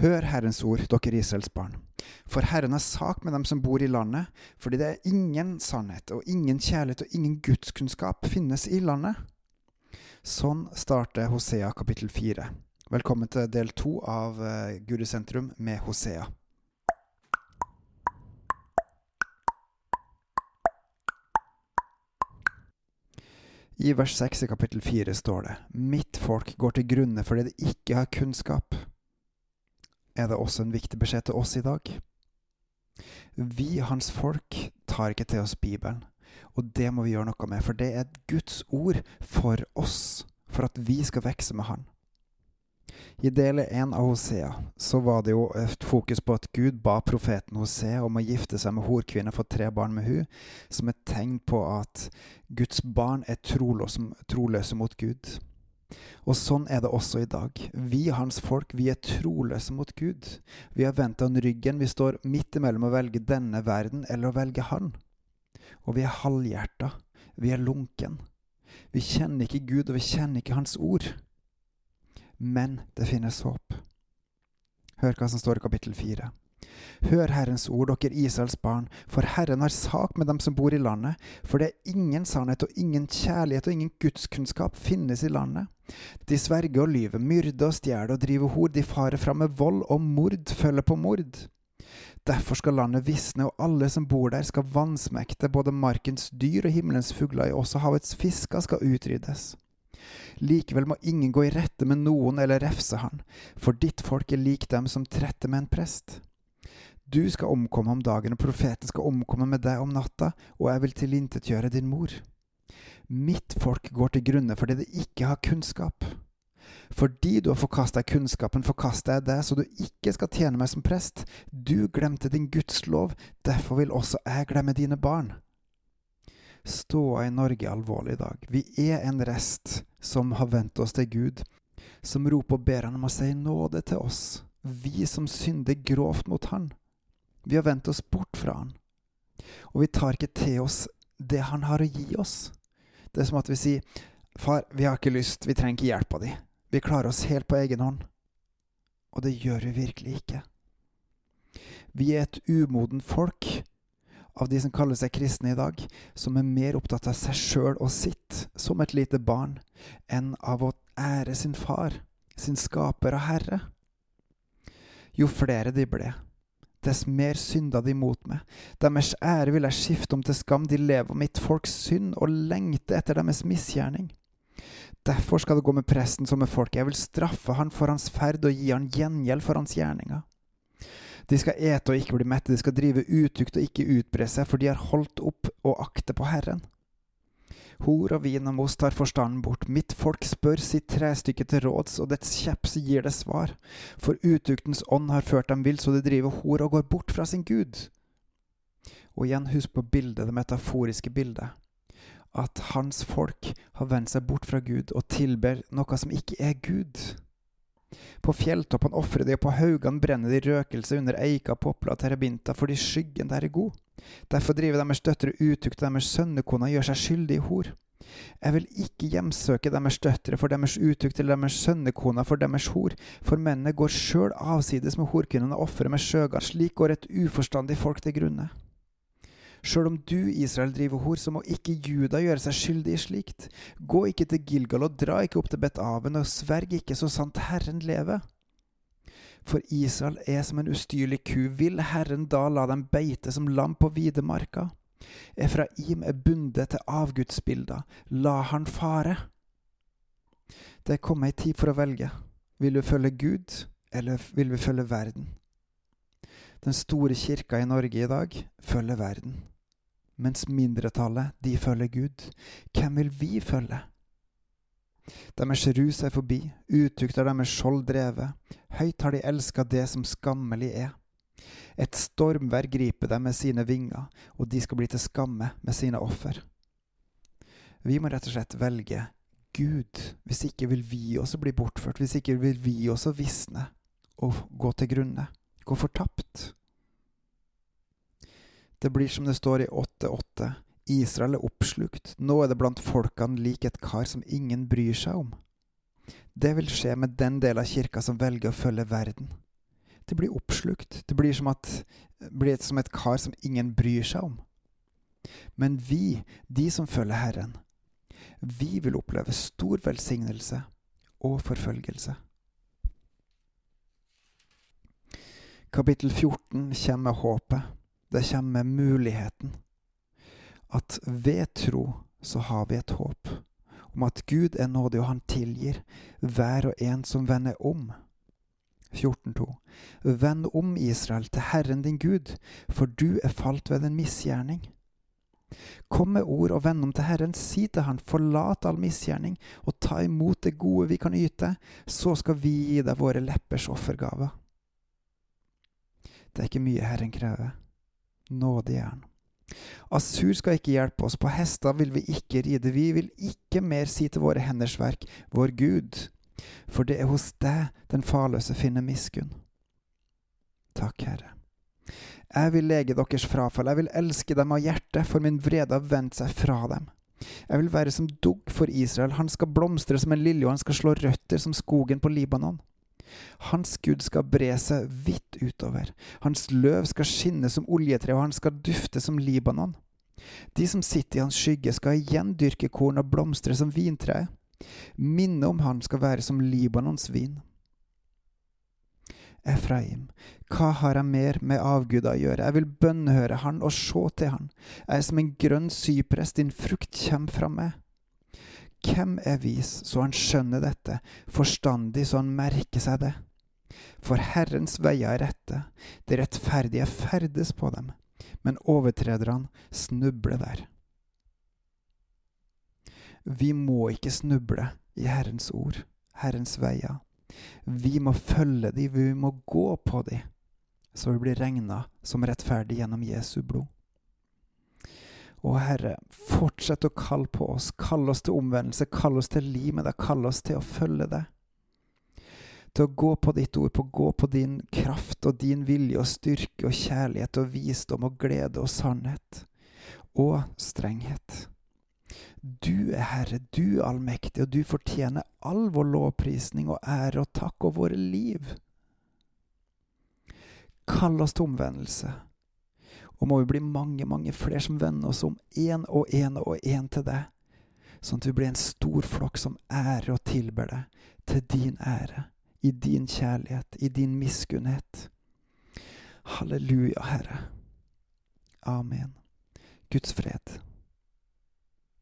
Hør Herrens ord, dere Israels barn. For Herren har sak med dem som bor i landet, fordi det er ingen sannhet og ingen kjærlighet og ingen gudskunnskap finnes i landet. Sånn starter Hosea kapittel fire. Velkommen til del to av uh, Gud i sentrum med Hosea. I vers 6 i kapittel 4 står det Mitt folk går til grunne fordi det ikke har kunnskap. Er det også en viktig beskjed til oss i dag? Vi, hans folk, tar ikke til oss Bibelen, og det må vi gjøre noe med, for det er Guds ord for oss, for at vi skal vokse med Han. I del én av Hosea så var det jo et fokus på at Gud ba profeten Hosea om å gifte seg med horkvinne og få tre barn med hun, som et tegn på at Guds barn er troløse, mot Gud. Og sånn er det også i dag. Vi, hans folk, vi er troløse mot Gud. Vi har vendt han ryggen. Vi står midt imellom å velge denne verden eller å velge Han. Og vi er halvhjerta. Vi er lunken. Vi kjenner ikke Gud, og vi kjenner ikke Hans ord. Men det finnes håp. Hør hva som står i kapittel fire. Hør Herrens ord, dere Israels barn, for Herren har sak med dem som bor i landet, for det er ingen sannhet og ingen kjærlighet og ingen gudskunnskap finnes i landet. De sverger og lyver, myrder og stjeler og driver hor, de farer fram med vold, og mord følger på mord. Derfor skal landet visne, og alle som bor der skal vansmekte, både markens dyr og himmelens fugler, også havets fisker skal utryddes. Likevel må ingen gå i rette med noen eller refse han, for ditt folk er lik dem som tretter med en prest. Du skal omkomme om dagen, og profeten skal omkomme med deg om natta, og jeg vil tilintetgjøre din mor. Mitt folk går til grunne fordi det ikke har kunnskap. Fordi du har forkasta kunnskapen, forkaster jeg deg, så du ikke skal tjene meg som prest. Du glemte din Guds lov, derfor vil også jeg glemme dine barn. Ståa i Norge alvorlig i dag. Vi er en rest som har vendt oss til Gud, som roper og ber han om å si nåde til oss, vi som synder grovt mot Han. Vi har vendt oss bort fra han. Og vi tar ikke til oss det han har å gi oss. Det er som at vi sier, 'Far, vi har ikke lyst, vi trenger ikke hjelpa di. Vi klarer oss helt på egen hånd.' Og det gjør vi virkelig ikke. Vi er et umoden folk av de som kaller seg kristne i dag, som er mer opptatt av seg sjøl og sitt, som et lite barn, enn av å ære sin far, sin skaper og herre. Jo flere de ble, dess mer synda de mot meg. Deres ære vil jeg skifte om til skam, de lever mitt folks synd og lengter etter deres misgjerning. Derfor skal det gå med presten som med folket, jeg vil straffe han for hans ferd og gi han gjengjeld for hans gjerninger. De skal ete og ikke bli mette, de skal drive utukt og ikke utbre seg, for de har holdt opp og akte på Herren. Hor og vin og most tar forstanden bort. Mitt folk spør sitt trestykke til råds, og dets kjeps gir det svar. For utuktens ånd har ført dem vill, så de driver hor og går bort fra sin Gud. Og igjen, husk på bildet, det metaforiske bildet. At hans folk har vendt seg bort fra Gud og tilber noe som ikke er Gud. På fjelltoppene ofrer de, og på haugene brenner de røkelse under eika, popler og terabinta fordi skyggen der er god. Derfor driver deres døtre utukt, og deres sønnekoner gjør seg skyldig i hor. Jeg vil ikke hjemsøke deres døtre for deres utukt eller deres sønnekoner for deres hor, for mennene går sjøl avsides med horkvinnene og ofrer med sjøgard. Slik går et uforstandig folk til grunne. Sjøl om du, Israel, driver hor, så må ikke Juda gjøre seg skyldig i slikt. Gå ikke til Gilgal og dra ikke opp til Bet-Aven, og sverg ikke så sant Herren lever. For Israel er som en ustyrlig ku, vil Herren da la dem beite som lam på videmarka? Efraim er bundet til avgudsbilder, la han fare. Det er kommet ei tid for å velge. Vil du følge Gud, eller vil vi følge verden? Den store kirka i Norge i dag følger verden, mens mindretallet, de følger Gud. Hvem vil vi følge? Deres rus er forbi, utukt er deres skjold drevet, høyt har de elska det som skammelig er. Et stormvær griper dem med sine vinger, og de skal bli til skamme med sine offer. Vi må rett og slett velge Gud, hvis ikke vil vi også bli bortført, hvis ikke vil vi også visne og gå til grunne, gå fortapt. Det blir som det står i 8.8. Israel er oppslukt, nå er det blant folkene lik et kar som ingen bryr seg om. Det vil skje med den del av kirka som velger å følge verden. Det blir oppslukt. Det blir som, at, blir som et kar som ingen bryr seg om. Men vi, de som følger Herren, vi vil oppleve stor velsignelse og forfølgelse. Kapittel 14 kommer med håpet. Det kommer med muligheten. At ved tro så har vi et håp om at Gud er nådig og han tilgir hver og en som vender om. 14.2. Vend om, Israel, til Herren din Gud, for du er falt ved en misgjerning. Kom med ord og vend om til Herren, si til Han, forlat all misgjerning, og ta imot det gode vi kan yte, så skal vi gi deg våre leppers offergaver. Det er ikke mye Herren krever. Nådig er Han. Asur skal ikke hjelpe oss, på hester vil vi ikke ride, vi vil ikke mer si til våre henders verk, vår Gud, for det er hos deg den farløse finner miskunn. Takk, Herre. Jeg vil lege deres frafall, jeg vil elske dem av hjertet, for min vrede har vendt seg fra dem. Jeg vil være som dugg for Israel, han skal blomstre som en lilje, og han skal slå røtter som skogen på Libanon. Hans Gud skal bre seg vidt utover, hans løv skal skinne som oljetre, og han skal dufte som Libanon. De som sitter i hans skygge, skal igjen dyrke korn og blomstre som vintreet. Minnet om han skal være som Libanons vin. Efraim, hva har jeg mer med avguda å gjøre? Jeg vil bønnhøre han og se til han. Jeg er som en grønn sypress, din frukt kommer fra meg. Hvem er vis så han skjønner dette, forstandig så han merker seg det? For Herrens veier er rette, det rettferdige ferdes på dem, men overtrederne snubler der. Vi må ikke snuble i Herrens ord, Herrens veier. Vi må følge de, vi må gå på de, så vi blir regna som rettferdige gjennom Jesu blod. Å Herre, fortsett å kalle på oss, kall oss til omvendelse, kall oss til liv med deg, kall oss til å følge deg. Til å gå på ditt ord, på å gå på din kraft og din vilje og styrke og kjærlighet og visdom og glede og sannhet. Og strenghet. Du er Herre, du er allmektig, og du fortjener all vår lovprisning og ære og takk og våre liv. Kall oss til omvendelse, og må vi bli mange, mange flere som vender oss om én og én og én til deg, sånn at vi blir en stor flokk som ærer og tilber deg, til din ære, i din kjærlighet, i din miskunnhet. Halleluja, Herre. Amen. Guds fred.